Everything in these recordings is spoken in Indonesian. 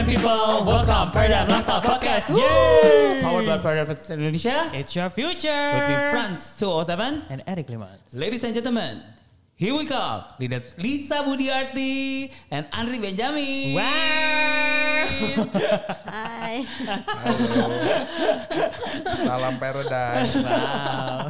Paradigm people, welcome Paradigm Lifestyle Podcast. Yay! Powered by Paradigm Indonesia. It's your future. With me, Franz 207. And Eric Limans. Ladies and gentlemen, here we come. Lisa Budiarti and Andri Benjamin. Wow. Hai. Halo. Salam Paradise. wow.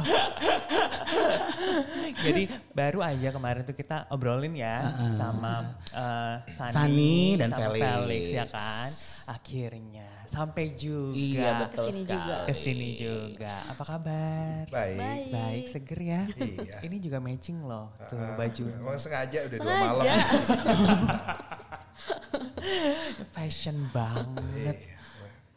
Jadi baru aja kemarin tuh kita obrolin ya sama uh, Sani, Sani dan sama Felix. ya kan. Akhirnya sampai juga Iya betul Ke sini sekali. juga. ke sini juga. Apa kabar? Baik. Baik. Baik, seger ya. Iya. Ini juga matching loh tuh Ah, baju. Emang sengaja udah dua Sengaja. malam. Fashion banget. Iya.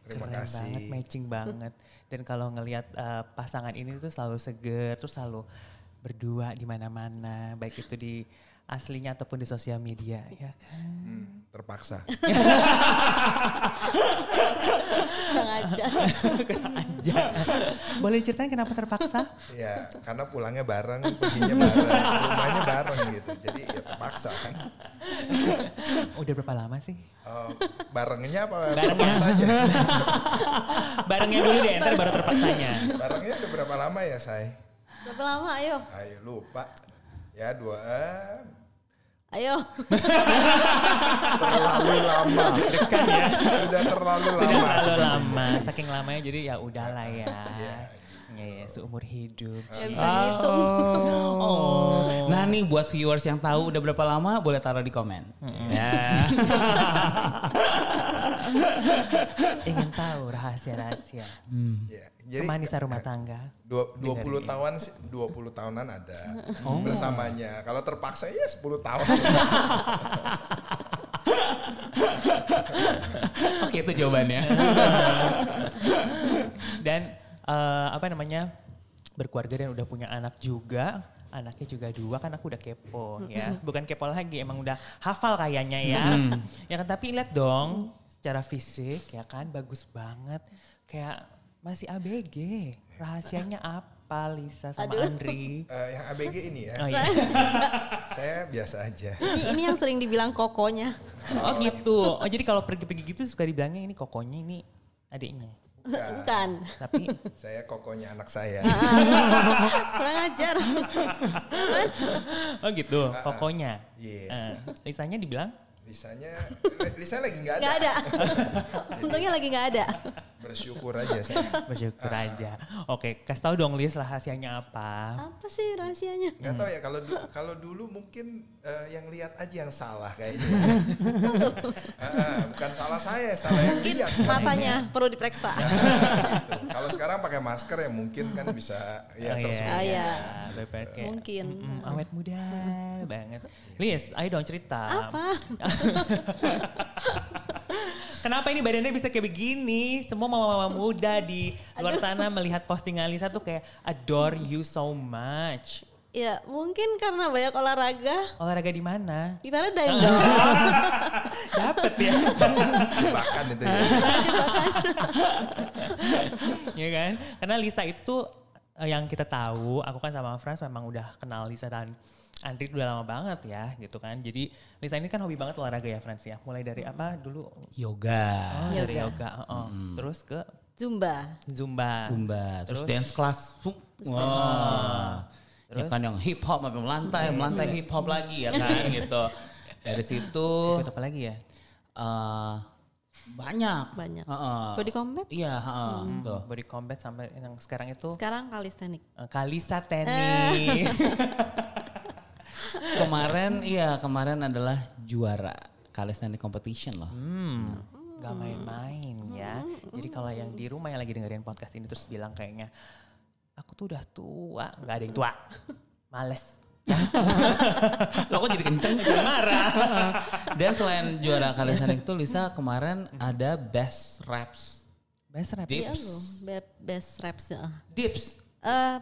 Terima Keren kasih. banget, matching banget. Dan kalau ngelihat uh, pasangan ini tuh selalu seger, terus selalu berdua di mana-mana, baik itu di aslinya ataupun di sosial media, ya kan? Hmm, terpaksa. Sengaja. Aja. Boleh ceritain kenapa terpaksa? ya karena pulangnya bareng, perginya bareng, rumahnya bareng gitu. Jadi ya terpaksa kan. Udah berapa lama sih? Oh, barengnya apa Barengnya. terpaksa aja? Barengnya dulu deh, ntar baru terpaksanya. Barengnya udah berapa lama ya say? Berapa lama ayo? Ayo lupa. Ya dua, eh, Ayo. terlalu lama. Kan ya? Sudah terlalu Sudah lama. terlalu lama, saking lamanya jadi ya udahlah ya. Iya. Ya, ya, seumur hidup. Gak bisa ngitung. Oh. Nah nih buat viewers yang tahu udah berapa lama boleh taruh di komen. Ya. Ingin tahu rahasia-rahasia. Ya, jadi Kemanisan rumah tangga. Dua, 20 Dengerin. tahun sih 20 tahunan ada bersamanya. Kalau terpaksa ya 10 tahun. Oke itu jawabannya. Dan eh, apa namanya berkeluarga dan udah punya anak juga. Anaknya juga dua kan aku udah kepo ya. Bukan kepo lagi emang udah hafal kayaknya ya. Ya kan tapi lihat dong secara fisik ya kan bagus banget. Kayak masih ABG. Rahasianya apa Lisa sama Aduh. Andri? Eh, yang ABG ini ya, Oh iya. saya biasa aja. Ini, ini yang sering dibilang kokonya. Oh gitu. Oh jadi kalau pergi-pergi gitu suka dibilangnya ini kokonya ini adiknya. Bukan. Bukan. Tapi Saya kokonya anak saya. Kurang ajar. oh gitu, kokonya. Iya. Eh, Lisanya dibilang Lisanya, Lisa lagi nggak ada. Gak ada. Untungnya lagi gak ada. Bersyukur aja saya. bersyukur aja. Oke, kasih tahu dong Lis rahasianya apa? Apa sih rahasianya? Nggak tahu ya kalau du- kalau dulu mungkin eh, yang lihat aja yang salah kayaknya. Ah, bukan salah saya, salah yang Mungkin lihat. matanya perlu diperiksa. Gitu. Kalau sekarang pakai masker ya mungkin kan bisa ya Oh. Ah, iya. kayak, Mungkin. mm, awet muda banget. Lis, ayo dong cerita. Apa? Kenapa ini badannya bisa kayak begini? Semua mama-mama muda di luar sana melihat postingan Lisa tuh kayak adore you so much. Ya mungkin karena banyak olahraga. Olahraga di mana? Di Paradigm dong. Dapet ya. Jebakan itu ya. ya kan? Karena Lisa itu eh, yang kita tahu, aku kan sama Frans memang udah kenal Lisa dan Andri udah lama banget ya gitu kan. Jadi Lisa ini kan hobi banget olahraga ya Frans ya. Mulai dari apa dulu? Yoga, Oh, dari Yoga. yoga. oh, oh. Terus ke Zumba. Zumba. Zumba, terus, Terus? dance class. Fu- Wah. Ya Terus? kan yang hip hop sampai melantai, melantai hip hop lagi ya kan gitu. Dari situ Ikut apa lagi ya? eh, banyak. Banyak. Heeh. Body combat? Iya, heeh, tuh. Body combat sampai yang sekarang itu Sekarang kalistenik. eh, Kalisa tenis. Kemarin iya, kemarin adalah juara calisthenics competition loh. Hmm, gak main-main ya. Jadi kalau yang di rumah yang lagi dengerin podcast ini terus bilang kayaknya, aku tuh udah tua, nggak ada yang tua, males. Lo kok jadi kenceng jadi marah. Dan selain juara calisthenics itu Lisa kemarin ada best reps Best rap. Dips. Iya loh, best reps. ya. dips. Eh,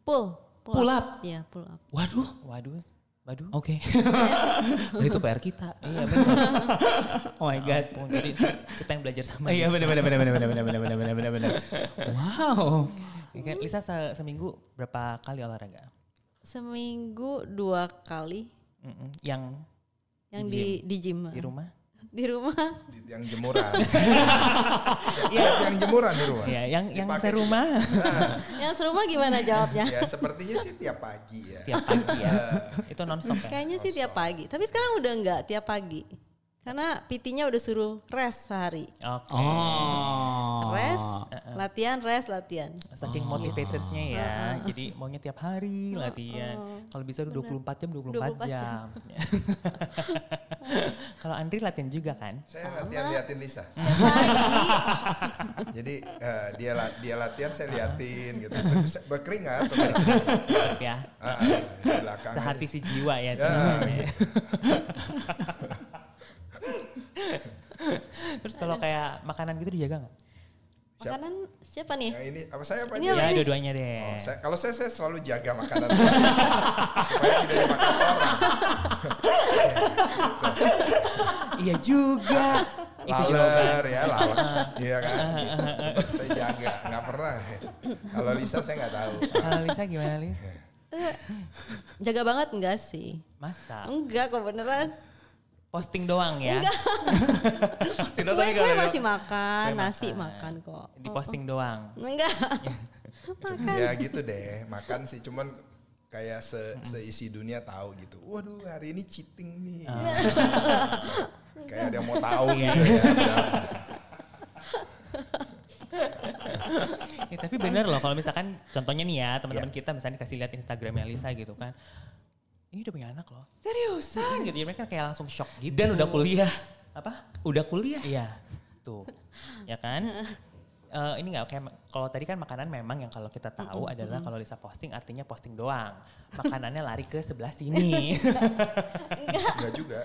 pull. Pull up? Iya, pull up. Waduh, Waduh, waduh. oke. itu PR kita. Iya benar. Oh my god. Ampun, Jadi kita yang belajar sama Iya benar benar benar benar benar benar benar benar benar benar. Wow. Kan, Lisa se- seminggu berapa kali olahraga? Seminggu dua kali Mm-mm. Yang yang Di di di gym. di rumah? Di rumah. Di- yang jemuran. Lihat yang jemuran di rumah. Ya, yang yang Dipakai serumah Yang serumah gimana jawabnya? Ya sepertinya sih tiap pagi ya. tiap pagi ya. Itu nonstop ya. Kayaknya sih tiap pagi. Tapi sekarang udah enggak tiap pagi. Karena PT-nya udah suruh rest sehari. Oke. Oh. Rest, latihan, rest, latihan. Saking motivatednya ya. Jadi maunya tiap hari latihan. Kalau bisa udah 24 jam 24, 24 jam. Kalau Andri latihan juga kan? Saya latihan liatin Lisa. Jadi eh, dia la- dia latihan saya liatin gitu. Se- Berkeringat ya. Belakang. Sehati aja. si jiwa ya. Ya. Terus kalau kayak makanan gitu dijaga nggak? Makanan siapa nih? Ini apa saya apa Ini apa Ya dua-duanya deh. Oh, saya- kalau saya saya selalu jaga makanan saya supaya tidak dimakan orang. Iya juga. Laler ya, laler, iya kan? Saya jaga, nggak pernah. Kalau Lisa saya nggak tahu. Kalau Lisa gimana Lis? Jaga banget enggak sih? Masa? Enggak kok beneran. Posting doang ya? Gue, tapi gue kalau- masih makan, Gue nasi makan. makan kok. Di posting doang. Enggak. Ya gitu deh, makan sih cuman kayak se seisi dunia tahu gitu. Waduh hari ini cheating nih. kayak ada yang mau tahu gitu ya. Ya, tapi bener loh kalau misalkan contohnya nih ya teman-teman Iya. kita misalnya kasih lihat Instagramnya Lisa gitu kan. Ini udah punya anak loh. Seriusan gitu ya mereka kayak langsung shock gitu. Dan udah kuliah. Apa? Udah kuliah. Iya. Tuh. ya kan? Eh, ini nggak kayak kalau tadi kan makanan memang yang kalau kita tahu adalah kalau Lisa posting artinya posting doang. Makanannya lari ke sebelah sini. Enggak juga.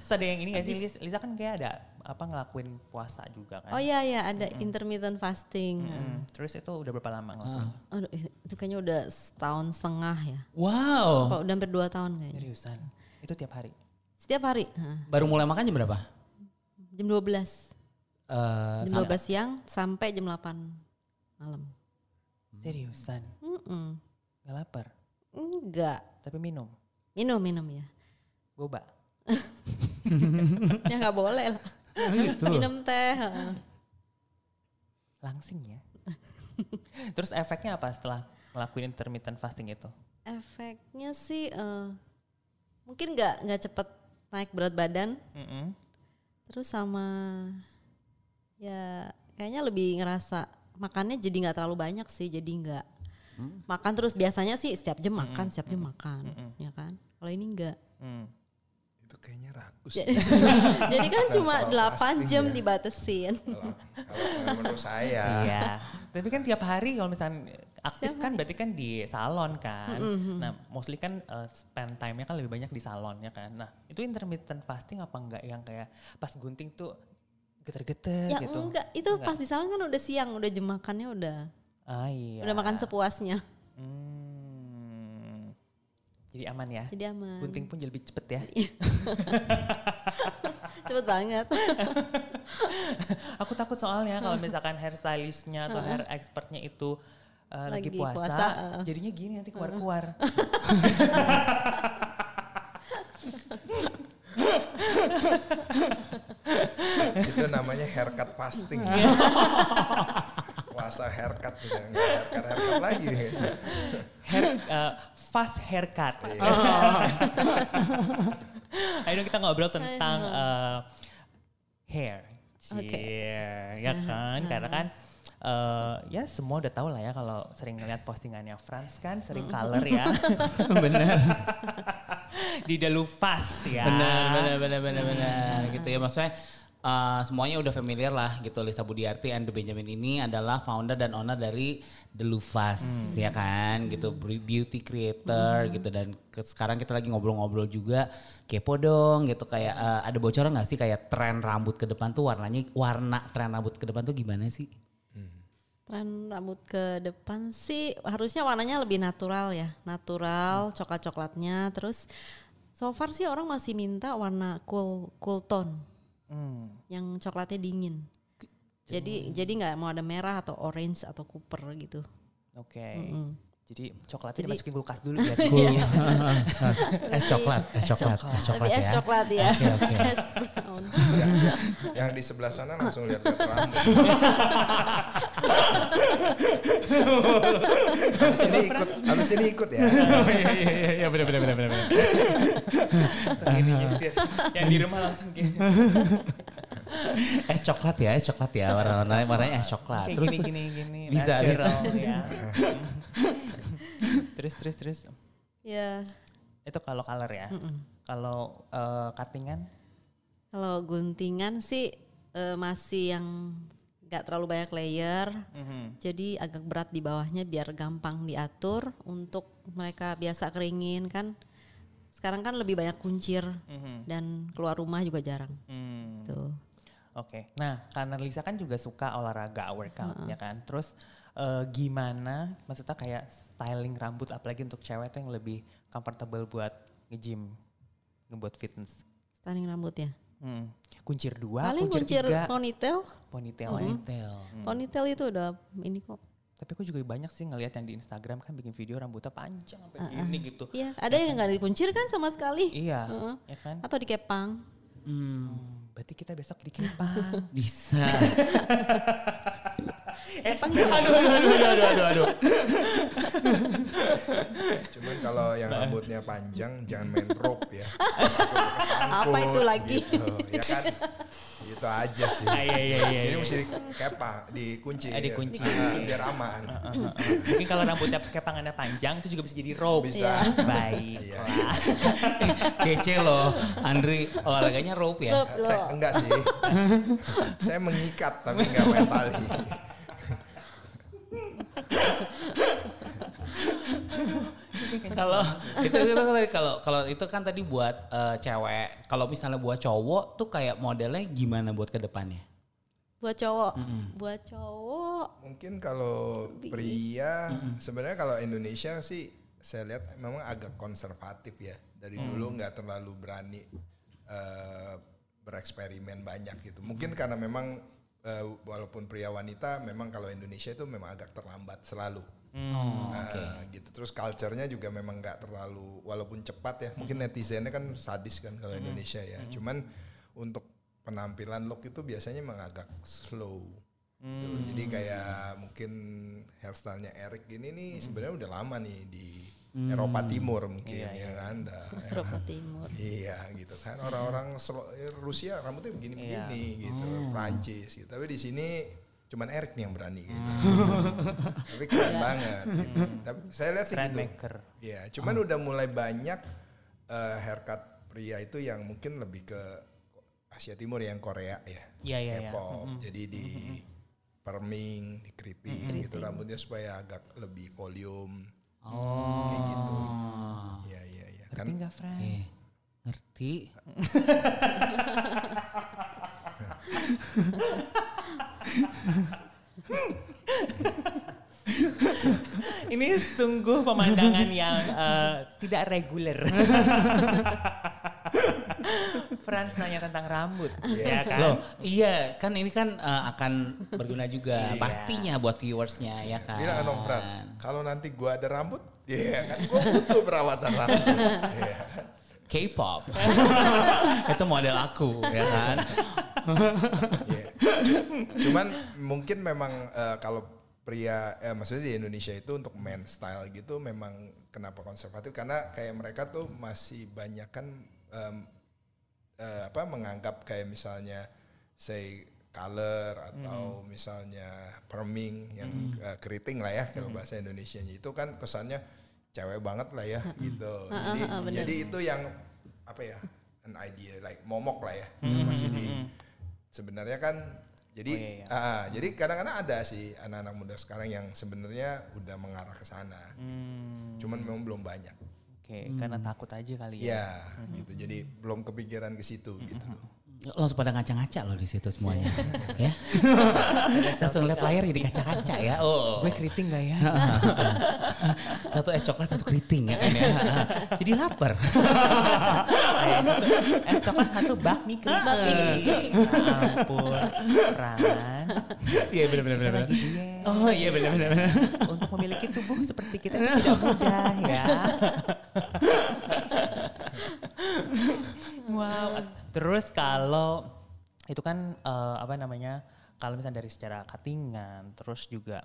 Terus ada yang ini gak sih Lis- Lisa kan kayak ada apa ngelakuin puasa juga kan. Oh iya ya ada intermittent fasting. Hmm, Terus itu udah berapa lama ngelakuin? Aduh, itu kayaknya udah setahun setengah ya. Wow. Kok udah hampir dua tahun kayaknya. Seriusan? Itu tiap hari? Setiap hari. Baru mulai makan jam berapa? Jam 12. Eh, Jam sam- 12 siang sampai jam 8 malam. Seriusan? Mm-mm. Gak lapar? Enggak. Tapi minum? Minum, minum ya. Boba? ya nggak boleh lah. Gitu. Minum teh. Langsing ya? Terus efeknya apa setelah ngelakuin intermittent fasting itu? Efeknya sih eh, mungkin nggak nggak cepet naik berat badan. Mm-mm. Terus sama ya kayaknya lebih ngerasa makannya jadi nggak terlalu banyak sih. Jadi nggak makan terus biasanya sih setiap jam makan, setiap jam makan, ya kan? Kalau ini enggak. Hmm. Itu kayaknya rakus. Jadi, jadi kan cuma soal 8 fasting jam ya. dibatesin. Kalau kalau menurut saya. Iya. Tapi kan tiap hari kalau misalnya aktif Setiap kan berarti kan di salon kan. Nah, mostly kan uh, spend time-nya kan lebih banyak di salon ya kan. Nah, itu intermittent fasting apa enggak yang kayak pas gunting tuh geter-geter ya gitu? enggak, itu Enggak. pas di salon kan udah siang, udah jam makannya udah Ah iya. udah makan sepuasnya. Hmm. Jadi aman ya. Jadi aman. Gunting pun jadi lebih cepet ya. Cepet banget. Aku takut soalnya kalau misalkan hairstylistnya atau hair expertnya itu uh, lagi, Lagi puasa, puasa, uh. jadinya gini nanti keluar-keluar. Itu namanya haircut fasting. Puasa haircut. Nggak haircut haircut lagi. Hair, uh, fast haircut. Ayo dong kita ngobrol tentang uh, hair. Oke. Cie, ya kan? Karena kan uh, ya semua udah tahu lah ya kalau sering ngeliat postingannya Franz kan sering color ya. bener. Di Delufas ya. Bener, bener, bener, bener, bener. Gitu ya maksudnya uh, semuanya udah familiar lah gitu. Lisa Budiarti and the Benjamin ini adalah founder dan owner dari The Lufas ya kan? Gitu beauty creator gitu. Dan ke- sekarang kita lagi ngobrol-ngobrol juga kepo dong gitu. Kayak uh, ada bocoran nggak sih kayak tren rambut ke depan tuh warnanya warna tren rambut ke depan tuh gimana sih? Tren rambut ke depan sih harusnya warnanya lebih natural ya, natural, coklat-coklatnya. Terus so far sih orang masih minta warna cool cool tone, Hmm. yang coklatnya dingin. Jadi jadi nggak mau ada merah atau orange atau cooper gitu. Oke. Mm-mm. Jadi coklatnya Jadi- dimasukin kulkas dulu biar dingin. es coklat, es coklat, es coklat Lebih es ya. coklat ya. Oke, oke. Es brown. yang, yang di sebelah sana langsung lihat lihat rambut. Habis ini ikut, habis ini ikut ya. Oh iya iya iya iya benar benar benar benar. Yang di rumah langsung gini. Es coklat ya, es coklat ya. Warna-warnanya warnanya es coklat. Kayak Terus gini gini gini. Bisa, natural, ya. Terus terus terus. Ya, Itu kalau color ya. Kalau eh, cuttingan kalau guntingan sih eh, masih yang nggak terlalu banyak layer. Mhm. Jadi agak berat di bawahnya biar gampang diatur untuk mereka biasa keringin kan. Sekarang kan lebih banyak kuncir Mhm. dan keluar rumah juga jarang. Hmm. Tuh. Oke, nah karena Lisa kan juga suka olahraga workout ya kan. Terus eh, gimana, maksudnya kayak styling rambut apalagi untuk cewek tuh yang lebih comfortable buat nge-gym, ngebuat fitness. Styling rambut ya. Hmm. Kuncir dua, Paling kuncir, kuncir tiga, ponytail. ponytail ya. Ponytail. Ponytail itu udah ini kok. Tapi aku juga banyak sih ngelihat yang di Instagram kan bikin video rambutnya panjang sampai gini gitu. Iya, ada yang nggak dikuncir kan sama sekali. Iya, Heeh. ya kan? Atau dikepang. Hmm, Berarti kita besok di Kepang. bisa. eh, Kepang aduh, aduh, aduh, aduh, aduh, aduh, aduh. Cuman kalau yang rambutnya panjang jangan main rope ya. Apa itu lagi? Gitu, ya kan? Gitu aja sih. Ah, iya, iya, iya, Jadi iya. mesti dikepang, dikunci. Ah, dikunci. Ah, biar aman. Mungkin kalau rambutnya kepangannya panjang itu juga bisa jadi robe. Bisa. Baik. Iya. Kece loh. Andri olahraganya rope ya. Rope Saya enggak sih. Saya mengikat tapi enggak main tali. Kalau itu itu kan tadi kalau kalau itu kan tadi buat eh, cewek. Kalau misalnya buat cowok tuh kayak modelnya gimana buat ke depannya? Buat cowok. Buat cowok. Mungkin kalau pria sebenarnya kalau Indonesia sih saya lihat memang agak konservatif ya. Dari dulu nggak terlalu berani eh, bereksperimen banyak gitu. Mungkin karena memang eh, walaupun pria wanita memang kalau Indonesia itu memang agak terlambat selalu. Oh, Nah, gitu. Terus culture-nya juga memang nggak terlalu walaupun cepat ya mungkin netizennya kan sadis kan kalau Indonesia ya. Cuman untuk penampilan look itu biasanya memang agak slow. Gitu. jadi kayak mungkin hairstyle-nya Eric gini nih sebenarnya udah lama nih di Eropa Timur mungkin ya kan Dah, ya. Eropa Timur. Iya gitu kan orang-orang eh, Rusia rambutnya begini-begini gitu, Prancis gitu. Tapi di sini cuman Eric nih yang berani gitu. Tapi keren banget gitu. Tapi saya lihat sih gitu. maker. Iya, cuman udah mulai banyak eh, haircut pria itu yang mungkin lebih ke Asia Timur yang Korea ya. Iya, iya, iya. K-pop. Jadi di perming, dikeriting gitu rambutnya supaya agak lebih volume. Oh. Kayak gitu. Iya, iya, iya. Ngerti Kan nggak, Fran? Oke. Ngerti. Ini sungguh pemandangan yang eh, tidak reguler. Franz nanya tentang rambut, ya kan? Loh, iya kan ini kan eh, akan berguna juga pastinya buat viewersnya ya kan. Bilang dong Frans, kalau nanti gua ada rambut, ya kan gua butuh perawatan rambut. Iya. K-pop. itu model aku ya kan. Iya. Cuman mungkin memang eh, kalau pria, eh, maksudnya di Indonesia itu untuk men style gitu memang kenapa konservatif karena kayak mereka tuh masih banyak kan em, eh, apa menganggap kayak misalnya say color atau misalnya perming yang eh, keriting lah ya kalau bahasa Indonesianya. Itu kan kesannya cewek banget lah ya gitu. Jadi jadi itu yang apa ya an idea like momok lah ya masih di sebenarnya kan jadi Oh, iya, iya. ah, jadi kadang-kadang ada sih anak-anak muda sekarang yang sebenarnya udah mengarah ke sana. Hmm, Cuman memang belum banyak. Oke, karena takut aja kali ya. Iya, gitu. Jadi belum kepikiran ke situ gitu. loh. Langsung pada ngaca-ngaca loh di situ semuanya. ya. Langsung lihat layar jadi kaca-kaca ya. Oh. Gue keriting gak ya? satu es coklat, satu keriting ya kan ya. jadi lapar. Es coklat satu bakmi keriting. Ampun, Frans. Iya benar benar Kita benar. lagi diet. Oh iya benar benar benar. Untuk memiliki tubuh seperti kita itu tidak mudah ya. wow. Terus kalau itu kan eh, apa namanya? Kalau misalnya dari secara cuttingan, terus juga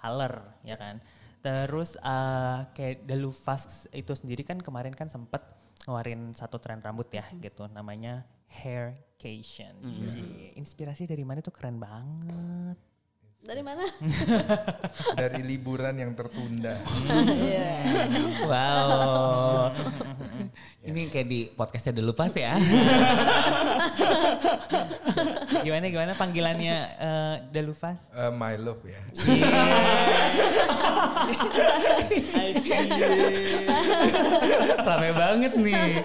color ya kan. Terus eh, kayak Delufas itu sendiri kan kemarin kan sempet ngeluarin satu tren rambut ya gitu namanya haircation. Cie, Inspirasi dari mana tuh keren banget. Dari mana? Dari liburan yang tertunda. Wow. Ini kayak di podcastnya dulu pas ya. Gimana gimana panggilannya eh, Delufas? Eh, my love ya. Rame banget nih.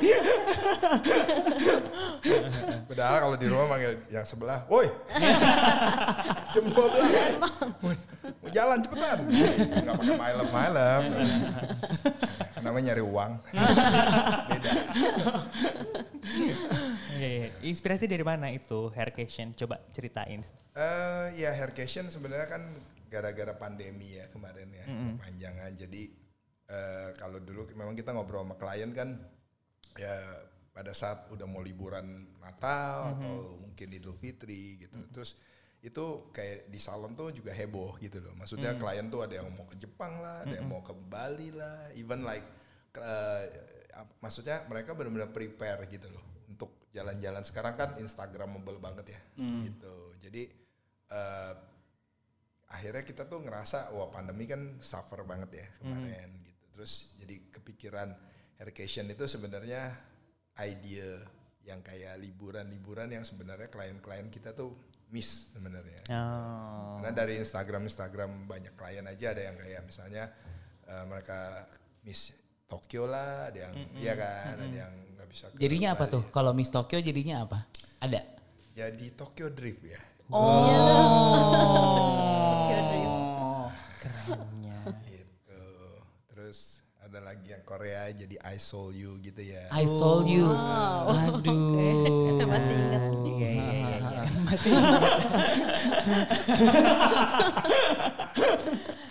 Padahal kalau di rumah manggil yang sebelah, woi jam 12 Woi, mau jalan cepetan. Enggak pakai my love, my love. Namanya nyari uang. Beda. Iya, iya. Inspirasi dari mana itu haircation? Coba ceritain. Eh ya haircation sebenarnya kan gara-gara pandemi ya kemarin ya panjangan. Jadi eh, kalau dulu memang kita ngobrol sama klien kan ya pada saat udah mau liburan Natal atau mungkin Idul Fitri gitu. Terus itu kayak di salon tuh juga heboh gitu loh. Maksudnya klien tuh ada yang mau ke Jepang lah, ada yang mau ke Bali lah, even like ap- maksudnya mereka benar-benar prepare gitu loh untuk jalan-jalan sekarang kan Instagramable banget ya gitu. Jadi eh, akhirnya kita tuh ngerasa wah pandemi kan suffer banget ya kemarin gitu. Terus jadi kepikiran haircation itu sebenarnya ide yang kayak liburan-liburan yang sebenarnya klien-klien kita tuh miss sebenarnya. Oh. Karena dari Instagram Instagram banyak klien aja ada yang kayak misalnya eh, mereka miss Tokyo lah, ada yang iya kan, ada yang nggak bisa. ke Jadinya apa tuh? Kalau Miss Tokyo jadinya apa? Ada. Jadi Tokyo Drift ya. Oh. Kerennya. Gitu. Terus ada lagi yang Korea jadi I Soul You gitu ya. I sold you. Aduh. Masih ingat. Iya, iya, iya.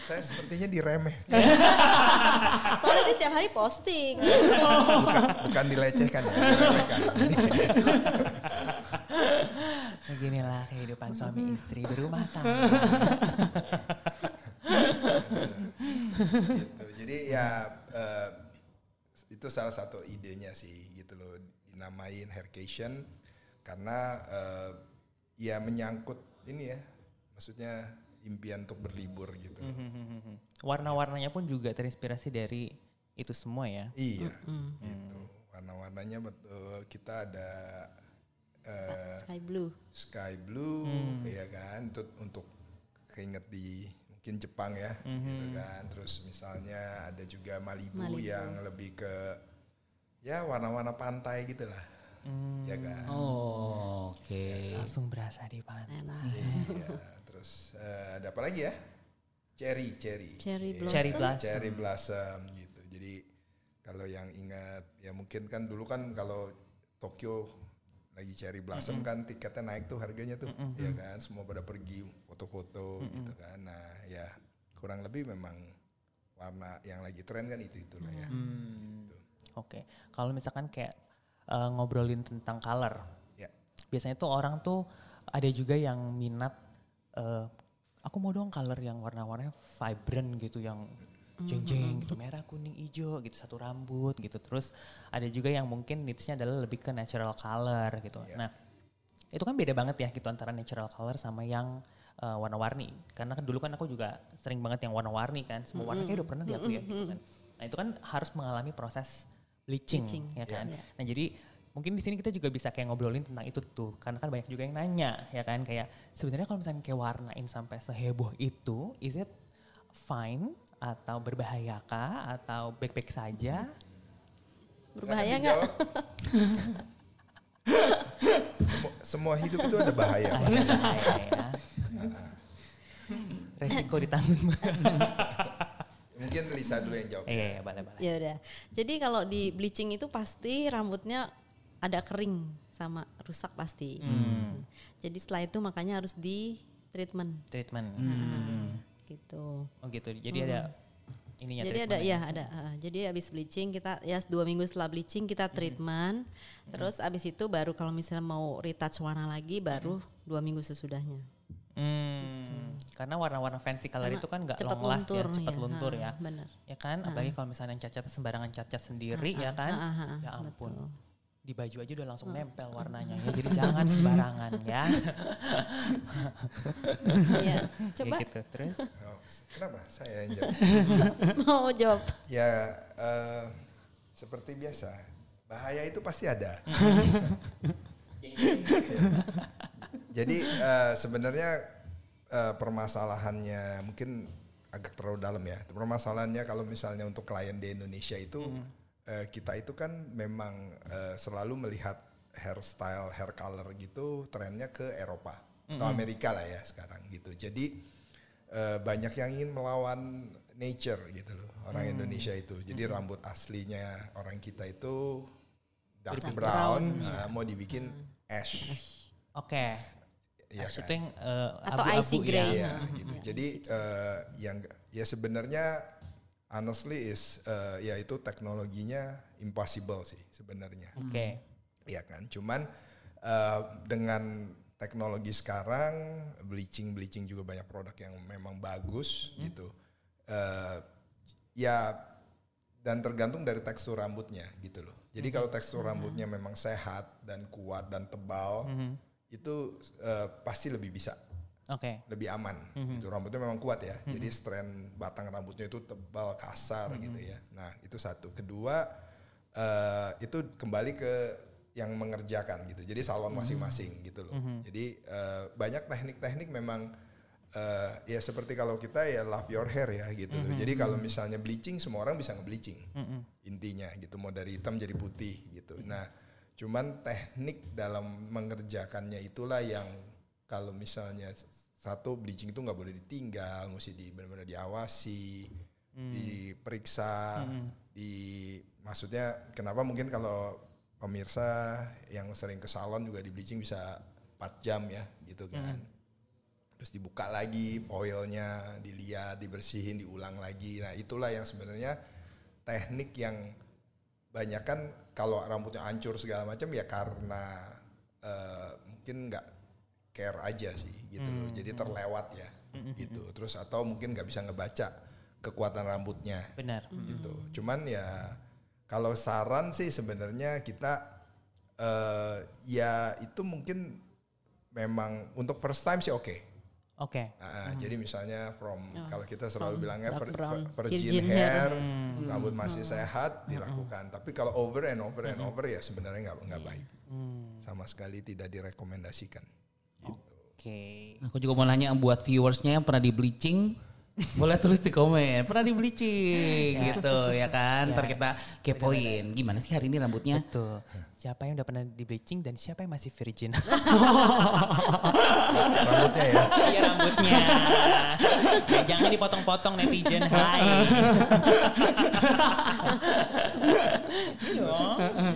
Saya sepertinya diremeh. Soalnya dia setiap hari posting. bukan, bukan dilecehkan ya, diremehkan. Beginilah kehidupan suami istri berumah tangga. gitu. Jadi ya eh, itu salah satu idenya sih gitu loh dinamain haircation karena eh, ya menyangkut ini ya maksudnya impian untuk berlibur gitu. loh. Warna-warnanya pun juga terinspirasi dari itu semua ya. Iya, gitu. Warna-warnanya betul kita ada eh, Sky blue. sky blue, ya kan, untuk untuk keinget di mungkin Jepang ya, gitu kan. Terus misalnya ada juga Malibu, Malibu. yang lebih ke ya warna-warna pantai gitu lah, ya kan. Oh, oke. Langsung berasa di pantai. Iya. Terus eh, ada apa lagi ya? Cherry, cherry, Cherry Iya, blossom. Cherry blossom. cherry blossom gitu. Jadi kalau yang ingat ya mungkin kan dulu kan kalau Tokyo lagi cherry blossom kan tiketnya naik tuh harganya tuh ya kan semua pada pergi foto-foto gitu kan. Nah, ya kurang lebih memang warna yang lagi tren kan itu itulah ya. Gitu. Oke, kalau misalkan kayak eh, ngobrolin tentang color, Ya. biasanya tuh orang tuh ada juga yang minat, eh, aku mau dong color yang warna-warnanya vibrant gitu, yang jeng-jeng gitu, merah, kuning, hijau gitu, satu rambut gitu. Terus ada juga yang mungkin needs-nya adalah lebih ke natural color gitu. Iya. Nah, itu kan beda banget ya gitu antara natural color sama yang eh, warna-warni. Karena kan dulu kan aku juga sering banget yang warna-warni kan, semua warna kayak udah pernah di aku ya gitu kan. Nah itu kan harus mengalami proses bleaching, Bleaching, ya kan. iya. Nah jadi mungkin di sini kita juga bisa kayak ngobrolin tentang itu tuh, karena kan banyak juga yang nanya ya kan kayak sebenarnya kalau misalnya kayak warnain sampai seheboh itu, is it fine atau berbahayakah atau baik-baik saja? Berbahaya nggak? dijawab. Semu- semua hidup itu ada bahaya. Bahaya ya. Resiko ditanggung. Mungkin Lisa dulu yang jawab. Iya, iya, boleh, boleh. Ya udah. Jadi kalau di bleaching itu pasti rambutnya ada kering sama rusak pasti. Hmm. Jadi setelah itu makanya harus di treatment Treatment. gitu. Oh gitu. Jadi ada ininya jadi ada ya ada. uh, jadi habis bleaching kita ya dua minggu setelah bleaching kita treatment. Terus abis itu baru kalau misalnya mau retouch warna lagi baru dua minggu sesudahnya. Hmm, karena warna-warna fancy color Karena itu kan nggak long last ya, luntur, cepat ya. luntur Ha, ya. benar. Ya kan, apalagi kalau misalnya yang cacat sembarangan cacat sendiri ya kan. ha, ha, ya ampun. betul. Di baju aja udah langsung nempel warnanya ya. Jadi jangan sembarangan ya. ya, Ya coba gitu. Terus Oh, kenapa? Saya yang jawab. mau jawab. Ya eh, seperti biasa, bahaya itu pasti ada. Jadi eh, sebenarnya eh, permasalahannya mungkin agak terlalu dalam ya. Permasalahannya kalau misalnya untuk klien di Indonesia itu eh, kita itu kan memang eh, selalu melihat hairstyle, hair color gitu trennya ke Eropa atau Amerika lah ya sekarang gitu. Jadi eh, banyak yang ingin melawan nature gitu loh orang Indonesia itu. Jadi rambut aslinya orang kita itu dark brown, brown, eh, mau dibikin ash. oke. Iya kan? itu yang eh, Atau abu-abu icy ya. gray. Iya gitu. Jadi eh, yang ya sebenarnya honestly is eh, ya itu teknologinya impossible sih sebenarnya. Oke. Iya kan. Cuman eh, dengan teknologi sekarang bleaching bleaching juga banyak produk yang memang bagus gitu. Eh, ya dan tergantung dari tekstur rambutnya gitu loh. Jadi kalau tekstur rambutnya memang sehat dan kuat dan tebal itu eh, pasti lebih bisa. Oke. lebih aman. Gitu rambutnya memang kuat ya. Jadi strand batang rambutnya itu tebal kasar gitu ya. Nah itu satu. Kedua eh, itu kembali ke yang mengerjakan gitu. Jadi salon masing-masing gitu loh. Jadi eh, banyak teknik-teknik memang eh, ya seperti kalau kita ya love your hair ya gitu loh. Jadi kalau misalnya bleaching semua orang bisa nge-bleaching intinya gitu. Mau dari hitam jadi putih gitu. Nah cuman teknik dalam mengerjakannya itulah yang kalau misalnya satu bleaching itu nggak boleh ditinggal, mesti di benar-benar diawasi, diperiksa, di maksudnya kenapa mungkin kalau pemirsa yang sering ke salon juga di bleaching bisa 4 jam ya gitu kan. Terus dibuka lagi foilnya, dilihat, dibersihin, diulang lagi. Nah itulah yang sebenarnya teknik yang banyak kan kalau rambutnya hancur segala macam ya karena eh, mungkin nggak care aja sih gitu loh. Jadi terlewat ya gitu. Terus atau mungkin nggak bisa ngebaca kekuatan rambutnya Benar. gitu. Cuman ya kalau saran sih sebenarnya kita eh ya itu mungkin memang untuk first time sih oke. Oke. Ah, Jadi misalnya from kalau kita selalu bilangnya vir- brown, virgin, virgin hair, hair. rambut masih sehat dilakukan. Tapi kalau over and over and over ya sebenarnya nggak nggak baik. Sama sekali tidak direkomendasikan. Gitu. Oke. Aku juga mau nanya buat viewersnya yang pernah di bleaching, boleh tulis di komen. Pernah di bleaching gitu ya kan? Ntar kita kepoin. Gimana sih hari ini rambutnya? Betul. Siapa yang udah pernah di bleaching dan siapa yang masih virgin? Rambutnya ya. Iya rambutnya. Ya, jangan dipotong-potong netizen. Hai. Iya.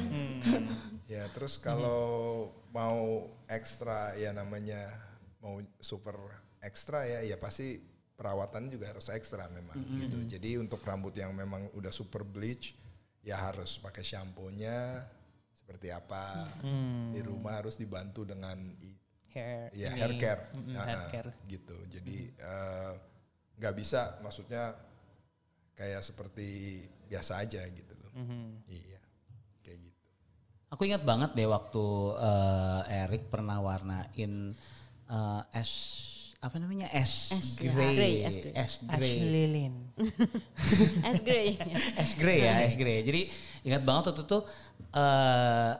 Hmm. Ya terus kalau mau ekstra ya namanya mau super ekstra ya ya pasti perawatan juga harus ekstra memang gitu. Jadi untuk rambut yang memang udah super bleach ya harus pakai shampoo-nya seperti apa. Di rumah harus dibantu dengan Hair. ya ini. hair care. Mm-mm, Nah, hair care. gitu. Jadi eh, nggak bisa maksudnya kayak seperti biasa aja gitu loh. Iya. Kayak gitu. Aku ingat banget deh waktu eh, Eric pernah warnain eh, ash apa namanya Ash gray, gray, ash gray. ash Ashley gray, Lilin. Es grey. ash gray ya, ash gray. Jadi ingat banget waktu itu eh,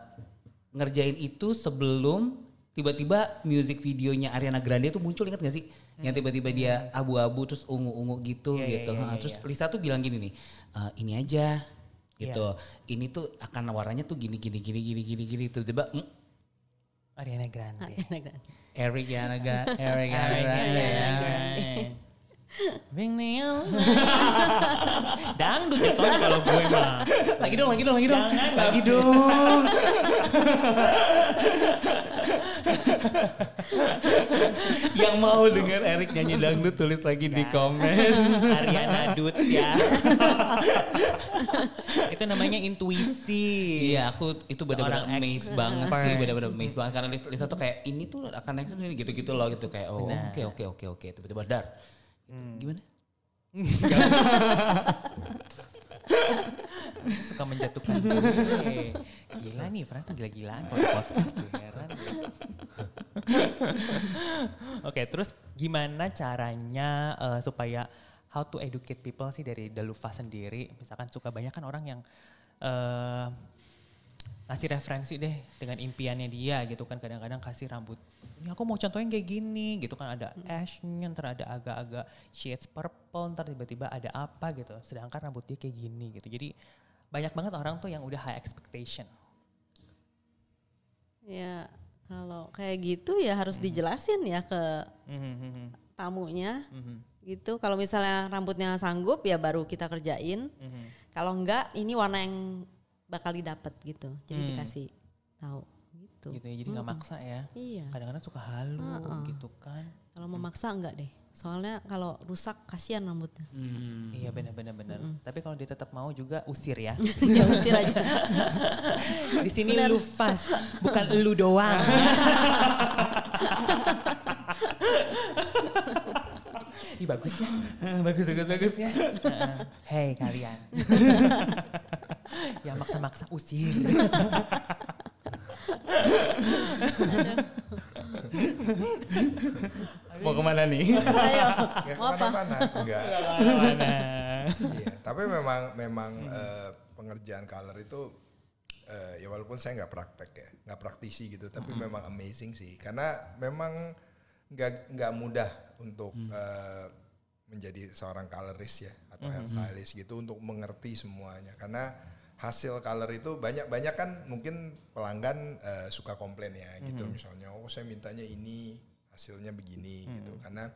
ngerjain itu sebelum tiba-tiba music videonya Ariana Grande tuh muncul ingat gak sih? Yang tiba-tiba dia abu-abu terus ungu-ungu gitu Iya, iya, gitu. Ha, iya, terus iya. Lisa tuh bilang gini nih, "Eh, ini aja gitu. Ini tuh akan warnanya tuh gini gini gini gini gini gini tiba-tiba mm, Ariana Grande. Ariana Grande. Eric Yanaga, Eric Ariana Yanaga. Grande. Bing Neil. Dangdut ya Ton kalau gue mah. Lagi dong, lagi dong, lagi dong. Jangan, lagi dong. Yang mau denger Eric nyanyi dangdut tulis lagi di komen. Ariana Dut ya. itu namanya intuisi. Iya, aku itu benar-benar amazed banget sih, benar-benar amazed banget karena Lisa, Lisa tuh kayak ini tuh akan next ini gitu-gitu loh gitu kayak oh oke oke oke oke tiba-tiba dar. Gimana? Suka menjatuhkan gue. Gila nih, Frans tuh gila-gilaan kalau podcast tuh heran. Oke, terus gimana caranya eh, supaya how to educate people sih dari Dalufa sendiri? Misalkan suka banyak kan orang yang eh ngasih referensi deh dengan impiannya dia gitu kan kadang-kadang kasih rambut ini aku mau contohin kayak gini gitu kan ada ashnya ntar ada agak-agak shades purple ntar tiba-tiba ada apa gitu sedangkan rambut dia kayak gini gitu jadi banyak banget orang tuh yang udah high expectation Ya kalau kayak gitu ya harus dijelasin ya ke Mhm, tamunya mhm, gitu. Kalau misalnya rambutnya sanggup ya baru kita kerjain. mhm. Kalau enggak ini warna yang bakal didapat gitu. Jadi Hmm. dikasih tahu gitu. gitu ya jadi nggak maksa ya Iya. kadang-kadang suka halu Heeh. gitu kan Kalau memaksa enggak deh. Soalnya kalau rusak kasihan rambutnya. Hmm. iya benar-benar benar tapi kalau dia tetap mau juga usir ya ya usir aja. di sini lu fast bukan lu doang Ih bagus ya. bagus bagus bagus ya. Hei kalian. yang maksa-maksa usir. Mau ke mana nih? Ayo. Apa? ke mana-mana. Enggak. Iya, tapi memang memang eh, pengerjaan color itu eh, ya walaupun saya nggak praktek ya, nggak praktisi gitu, tapi memang amazing sih, karena memang nggak nggak mudah untuk eh, menjadi seorang colorist ya atau hairstylist gitu untuk mengerti semuanya, karena hasil color itu banyak banyak kan mungkin pelanggan eh, suka komplain ya gitu misalnya oh saya mintanya ini hasilnya begini gitu. Karena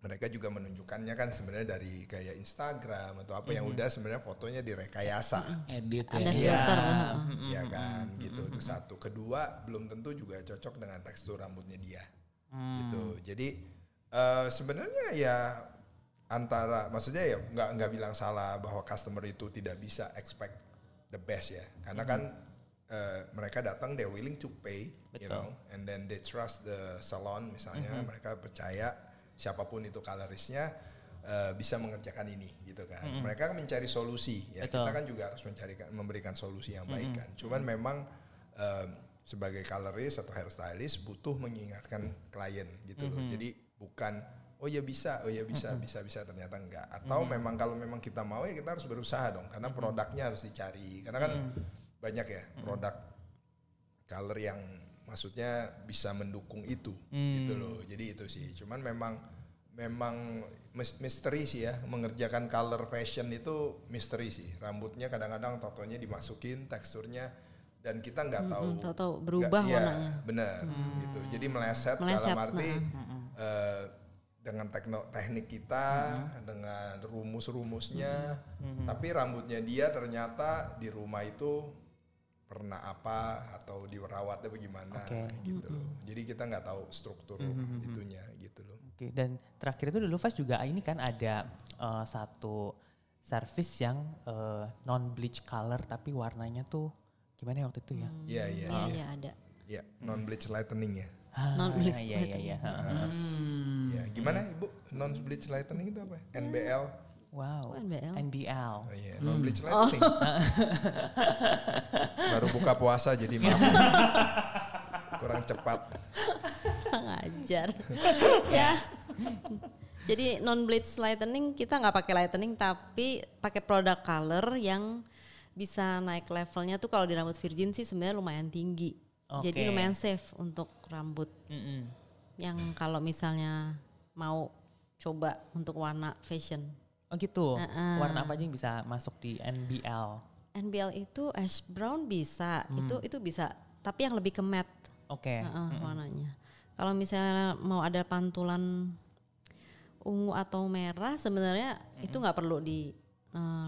mereka juga menunjukkannya kan sebenarnya dari kayak Instagram atau apa yang udah sebenarnya fotonya direkayasa. Edit ya. Ada Iya, filter. iya kan, gitu. Itu satu. Kedua, belum tentu juga cocok dengan tekstur rambutnya dia, gitu. Jadi eh, sebenarnya ya antara, maksudnya ya nggak nggak bilang salah bahwa customer itu tidak bisa expect the best ya, karena kan eh, mereka datang they're willing to pay, you Betul. know, and then they trust the salon misalnya, mereka percaya siapa pun itu coloristnya eh, bisa mengerjakan ini gitu kan. Mereka kan mencari solusi ya. Betul. Kita kan juga harus mencari memberikan solusi yang baik kan. Cuman memang em, sebagai colorist atau hairstylist butuh mengingatkan klien gitu loh. Jadi bukan oh ya bisa, oh ya bisa, bisa bisa ternyata enggak. Atau memang kalau memang kita mau ya kita harus berusaha dong karena produknya harus dicari. Karena kan banyak ya produk color yang maksudnya bisa mendukung itu gitu loh. Jadi itu sih. Cuman memang memang mis- misteri sih ya mengerjakan color fashion itu misteri sih. Rambutnya kadang-kadang totonya dimasukin teksturnya dan kita nggak tahu. Mm, tahu-tahu berubah nggak- iya, warnanya. Benar gitu. Jadi meleset, Meleset, dalam arti nah. eh, dengan tekno, teknik kita, dengan rumus-rumusnya, tapi rambutnya dia ternyata di rumah itu pernah apa atau dirawatnya bagaimana Oke. gitu loh. Jadi kita nggak tahu struktur itunya gitu loh. Oke, dan terakhir itu dulu Fast juga ini kan ada eh, satu service yang non bleach color tapi warnanya tuh gimana ya waktu itu ya? Iya iya Iya, iya ada. iya non bleach lightening ya. Ah, Non-bleach Iya iya iya. Hmm. Iya, gimana Ibu? Non bleach lightening itu apa? NBL. Wow. Oh, NBL. NBL. Oh iya, non bleach lightening. Baru buka puasa jadi maaf. Kurang cepat. Ngajar. ya. Jadi non bleach lightening kita nggak pakai lightening tapi pakai produk color yang bisa naik levelnya tuh kalau di rambut virgin sih sebenarnya lumayan tinggi. Jadi Oke. lumayan safe untuk rambut Mm-mm. yang kalau misalnya mau coba untuk warna fashion. Oh gitu. Heeh. Warna apa aja yang bisa masuk di NBL? NBL itu ash brown bisa, itu itu bisa, tapi yang lebih ke matte. Oke. Heeh, warnanya. Kalau misalnya mau ada pantulan ungu atau merah, sebenarnya itu nggak perlu di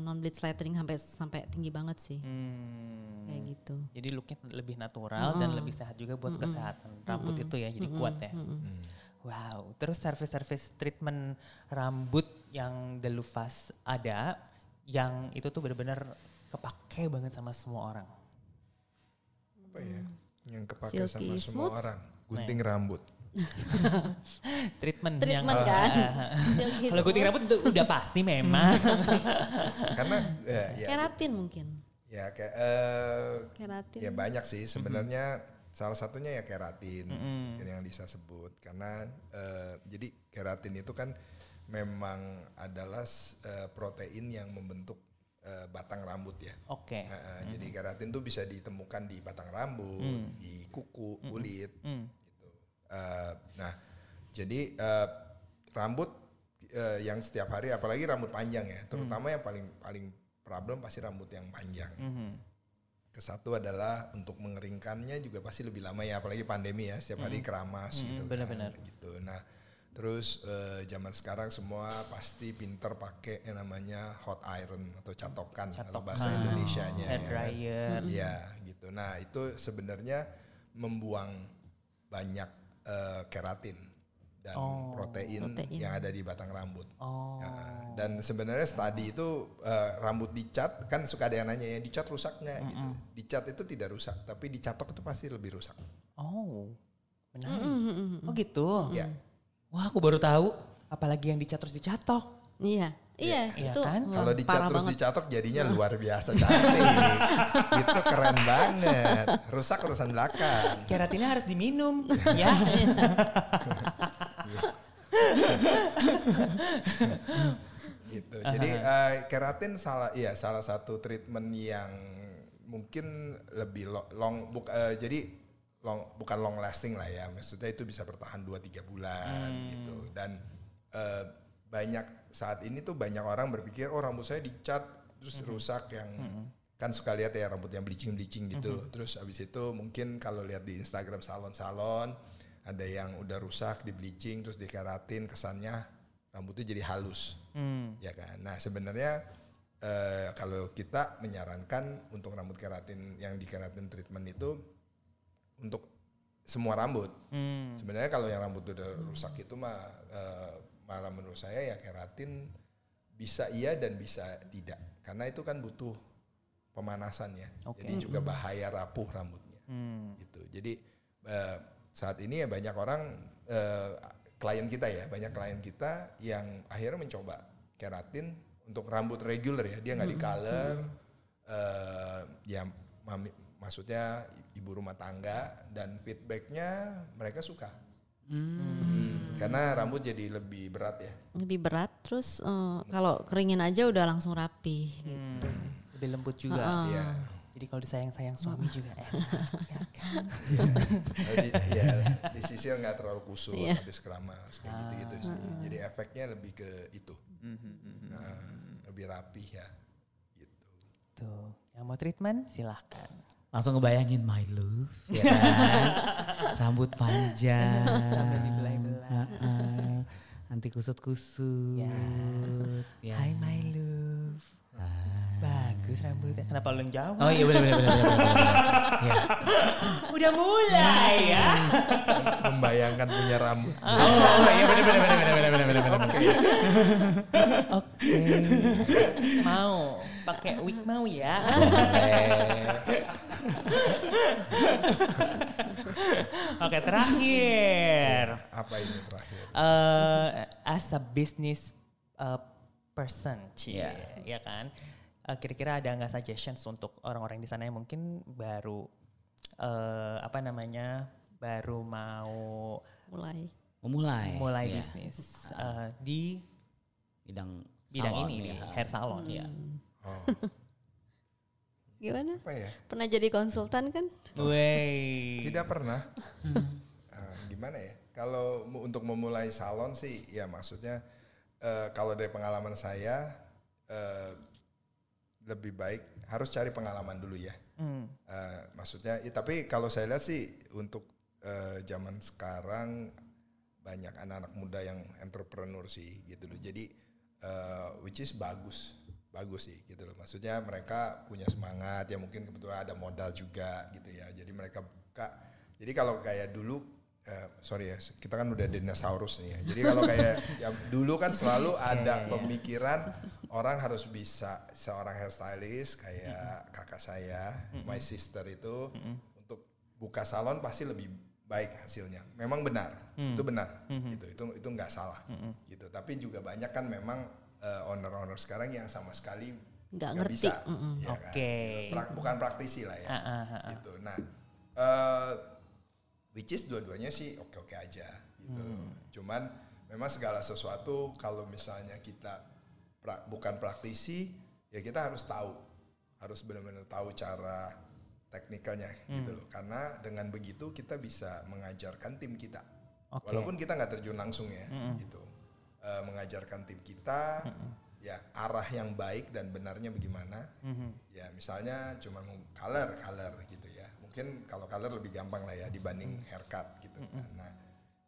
non bleach lettering sampai sampai tinggi banget sih, Hmm. kayak gitu. Jadi looknya lebih natural dan lebih sehat juga buat kesehatan rambut itu ya, jadi kuat ya. Wow, terus service-service treatment rambut yang Delufas ada, yang itu tuh benar-benar kepake banget sama semua orang. Apa ya? Yang kepake Silky sama semua smooth. orang. Gunting rambut. Treatment, Treatment yang kan? Silky Kalau gunting rambut itu udah pasti memang. Karena ya, ya, Keratin mungkin. ya kayak eh, Keratin. ya banyak sih sebenarnya salah satunya ya keratin yang Lisa sebut karena eh, jadi keratin itu kan memang adalah eh, protein yang membentuk eh, batang rambut ya. Oke. Nah, eh, Jadi keratin tuh bisa ditemukan di batang rambut, di kuku, kulit. Hmm. Gitu. Eh, nah, jadi rambut yang setiap hari, apalagi rambut panjang ya, terutama yang paling paling problem pasti rambut yang panjang. Mhm. Kesatu adalah untuk mengeringkannya juga pasti lebih lama ya, apalagi pandemi ya, setiap hari keramas gitu. benar-benar. Kan, gitu. Nah, terus eh, zaman sekarang semua pasti pinter pakai yang namanya hot iron atau catokan, kalau bahasa Indonesianya. Hair ya kan. dryer. Iya, gitu. Nah, itu sebenarnya membuang banyak eh, keratin dan Oh, protein, protein. yang ada di batang rambut. Oh. Nah, dan sebenarnya studi itu eh, rambut dicat kan suka ada yang nanya ya dicat rusak nggak gitu. Dicat itu tidak rusak, tapi dicatok itu pasti lebih rusak. Oh. Menarik. Oh gitu. Ya. Wah, aku baru tahu. Apalagi yang dicat terus dicatok. Iya, iya, Iya itu kan? Kalau dicat terus banget. dicatok jadinya luar biasa cantik. itu keren banget. Rusak urusan belakang. Keratinnya harus diminum, ya. gitu. Jadi eh, keratin salah iya salah satu treatment yang mungkin lebih lo- long buk, eh, jadi long bukan long lasting lah ya. Maksudnya itu bisa bertahan 2 3 bulan gitu. Dan eh, banyak saat ini tuh banyak orang berpikir oh rambut saya dicat terus rusak yang kan suka lihat ya rambut yang bleaching-bleaching gitu. Terus abis itu mungkin kalau lihat di Instagram salon-salon ada yang udah rusak di bleaching terus dikeratin kesannya rambutnya jadi halus Hmm. ya kan. Nah sebenarnya eh, kalau kita menyarankan untuk rambut keratin yang di keratin treatment itu untuk semua rambut. Hmm. Sebenarnya kalau yang rambut udah rusak itu mah eh, malah menurut saya ya keratin bisa iya dan bisa tidak karena itu kan butuh pemanasan ya. Oke. Jadi juga bahaya rapuh rambutnya Hmm. gitu. Jadi eh, saat ini ya banyak orang eh, klien kita ya, banyak klien kita yang akhirnya mencoba keratin untuk rambut reguler ya, dia nggak di color, eh, ya mami- maksudnya ibu rumah tangga dan feedbacknya mereka suka. Hmm, karena rambut jadi lebih berat ya. lebih berat terus eh, kalau keringin aja udah langsung rapi gitu. Hmm. Lebih lembut juga. Iya. Jadi kalau disayang-sayang suami juga enak, ya kan? Jadi ya disisir nggak terlalu kusut Iya. habis keramas kayak gitu-gitu sih. Jadi efeknya lebih ke itu. Nah, lebih rapih ya. Gitu. Tuh, yang mau treatment silahkan. Langsung ngebayangin my love, ya kan? Rambut panjang. Heeh. Nanti kusut-kusut. Ya. Ya. Hai my love. Bagus rambutnya. Kenapa lu yang jawab? Oh iya benar benar benar benar. benar. Ya. Udah mulai ya. Membayangkan punya rambut. Oh iya benar benar benar benar benar benar benar. benar. Oke. mau pakai wig mau ya? Oke terakhir. Apa ini terakhir? eh as a business uh, person, cie, Iya. ya kan? Eh, kira-kira ada nggak suggestions untuk orang-orang di sana yang mungkin baru eh apa namanya baru mau mulai Memulai. mulai ya. bisnis eh, di Bidang bidang salon ini ya. nih, hair salon. Iya. Oh, gimana apa ya? pernah jadi konsultan kan Wey. Tidak pernah. Ah, gimana ya? Kalau untuk memulai salon sih, ya maksudnya eh, kalau dari pengalaman saya eh, lebih baik harus cari pengalaman dulu ya. Hmm. Eh, maksudnya, ya, tapi kalau saya lihat sih untuk eh, zaman sekarang banyak anak-anak muda yang entrepreneur sih gitu loh. Jadi eh, which is bagus, bagus sih gitu loh. Maksudnya mereka punya semangat ya mungkin kebetulan ada modal juga gitu ya. Jadi mereka buka. Jadi kalau kayak dulu eh, sorry ya kita kan udah dinosaurus nih ya. Jadi kalau kayak ya dulu kan selalu ada pemikiran orang harus bisa seorang hairstylist kayak kakak saya, my sister itu untuk buka salon pasti lebih baik hasilnya. Memang benar, itu benar, gitu. Itu itu nggak salah, gitu. Tapi juga banyak kan memang eh, owner-owner sekarang yang sama sekali Nggak ngerti, bisa, mm-mm. ya kan? Oke. Prak- bukan praktisi lah ya, ah. gitu. Nah, eh, which is dua-duanya sih oke-oke aja, gitu. Cuman memang segala sesuatu kalau misalnya kita pra- bukan praktisi, ya kita harus tahu, harus benar-benar tahu cara teknikalnya gitu loh. Karena dengan begitu kita bisa mengajarkan tim kita. Oke. Walaupun kita nggak terjun langsung ya, gitu. Eh, mengajarkan tim kita, ya arah yang baik dan benarnya bagaimana. Ya misalnya cuma color, color gitu. Mungkin kalau color lebih gampang lah ya dibanding haircut gitu. kan. Nah,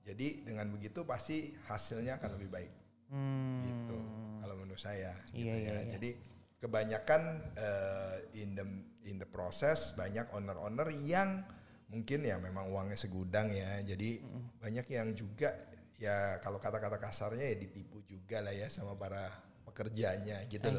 jadi dengan begitu pasti hasilnya akan lebih baik Hmm. gitu kalau menurut saya gitu Iya, ya iya, iya. jadi kebanyakan eh, in the in the process banyak owner-owner yang mungkin ya memang uangnya segudang ya jadi banyak yang juga ya kalau kata-kata kasarnya ya ditipu juga lah ya sama para pekerjanya gitu loh.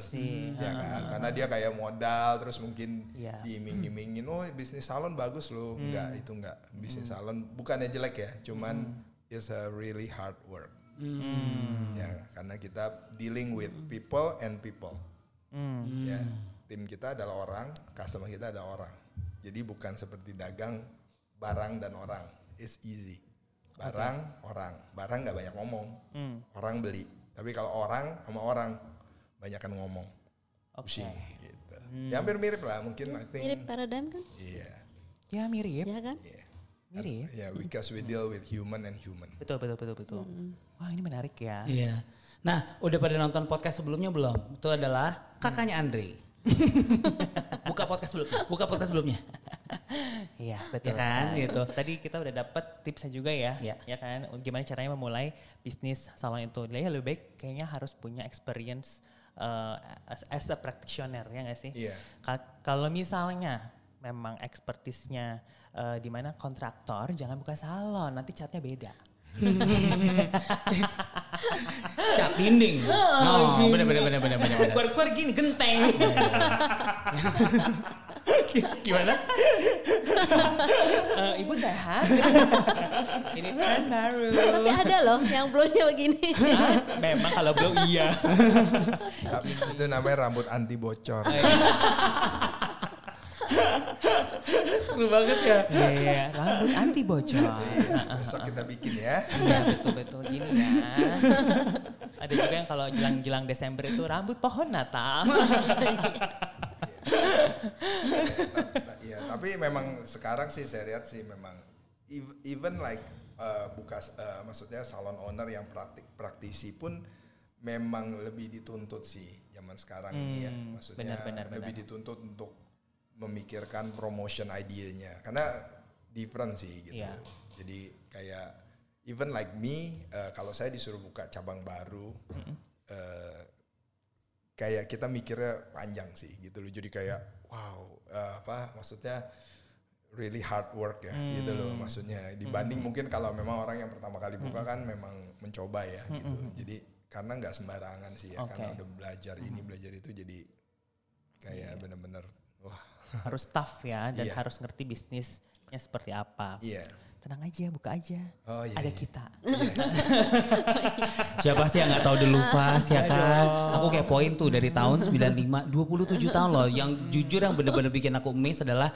ya kan? karena dia kayak modal terus mungkin Iya. diiming-imingin oh bisnis salon bagus loh. Hmm. enggak itu enggak. Bisnis salon bukannya jelek ya cuman it's a really hard work. Ya karena kita dealing with people and people. Hmm. ya tim kita adalah orang customer kita ada orang. Jadi bukan seperti dagang barang dan orang. It's easy. Barang orang. Barang nggak banyak ngomong. Hmm. orang beli tapi kalau orang sama orang banyak kan ngomong Oke. pusing gitu ya hampir mirip lah mungkin I think Mirip paradigm kan? iya Ya mirip. Ya kan? iya Mirip. ya because we deal with human and human Betul betul betul betul. Wah ini menarik ya. Iya. Nah, udah pada nonton podcast sebelumnya belum? Itu adalah kakaknya Andre. buka podcast sebelum, buka podcast sebelumnya. Iya betul. Ya kan, sekali. gitu. Tadi kita udah dapat tipsnya juga ya, Iya. ya kan. Gimana caranya memulai bisnis salon itu? Ya lebih baik kayaknya harus punya experience uh, as, as a practitioner ya nggak sih? Iya. Ka- Kalau misalnya memang ekspertisnya uh, di mana kontraktor, jangan buka salon, nanti catnya beda. Cat dinding. Oh, bener bener bener bener bener. bener. Keluar-keluar gini genteng. Gimana? Eh, Ibu sehat? Ini tren baru. Tapi ada loh yang blownya begini. Hah? Memang kalau belum iya. Tapi itu namanya rambut anti bocor Seru banget ya. Iya, iya. rambut anti bocor. Iya, besok kita bikin ya Iya betul-betul gini ya. Ada juga yang kalau jelang-jelang Desember itu rambut pohon Natal. Nah, Iya, tapi memang sekarang sih saya lihat sih memang ev- even like uh, buka uh, maksudnya salon owner yang praktik praktisi pun memang lebih dituntut sih zaman sekarang ini ya. Hmm, Maksudnya benar, benar, lebih benar. dituntut untuk memikirkan promotion idenya karena different sih gitu. Iya. Jadi kayak even like me uh, kalau saya disuruh buka cabang baru uh, kayak kita mikirnya panjang sih gitu loh. Jadi kayak wow eh, apa maksudnya really hard work ya gitu loh maksudnya dibanding mungkin kalau memang orang yang pertama kali buka kan memang mencoba ya gitu. Jadi karena nggak sembarangan sih ya Oke. karena udah belajar ini belajar itu jadi kayak bener-bener wah harus tough ya dan Iya. harus ngerti bisnisnya seperti apa. iya. Tenang aja, buka aja. Oh iya. Ada iya. kita. Siapa sih yang nggak tahu The Lufas ya kan? Aku kayak poin tuh dari tahun 95, 27 tahun loh. Yang jujur yang bener-bener bikin aku amazed adalah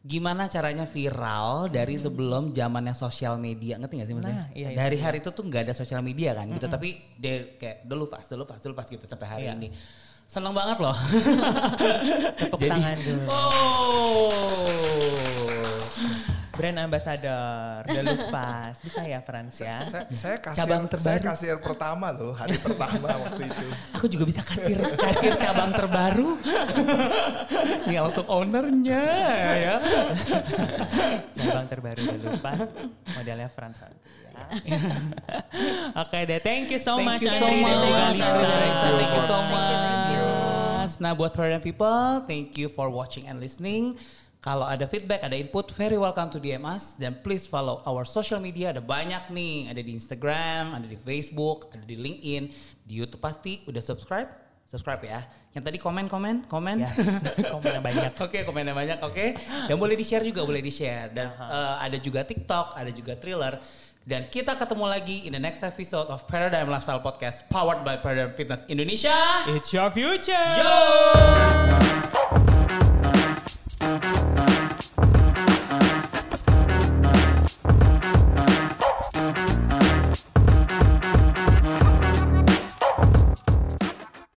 gimana caranya viral dari sebelum zamannya sosial media ngerti gak sih maksudnya? Nah, iya, iya, dari hari itu tuh nggak ada sosial media kan gitu tapi dia kayak The Lufas, The Lufas, The Lufas gitu sampai hari Iya. ini. Seneng banget loh. Tepuk tangan dulu. Oh. Brand ambassador, The Lupas. Bisa ya Frans ya? Saya, saya kasir, Cabang saya terbaru. kasir pertama loh, hari pertama waktu itu. Aku juga bisa kasir kasir cabang terbaru. Ini langsung ownernya ya. Cabang terbaru The Lupas. Modelnya Frans ya. Oke deh, thank you so Thank much. you so much. Thank you, Lisa. Lisa. Thank you so Thank you, thank you. much. Nah buat Paradigm people, thank you for watching and listening. Kalau ada feedback, ada input, very welcome to DM us. Dan please follow our social media. Ada banyak nih. Ada di Instagram, ada di Facebook, ada di LinkedIn. Di Youtube pasti udah subscribe. Subscribe ya. Yang tadi komen-komen, komen. Yes, komen yang banyak. Oke, komennya banyak, oke. Dan boleh di-share juga, boleh di-share. Dan eh, ada juga TikTok, ada juga Thriller. Dan kita ketemu lagi in the next episode of Paradigm Lifestyle Podcast powered by Paradigm Fitness Indonesia. It's your future. Yo!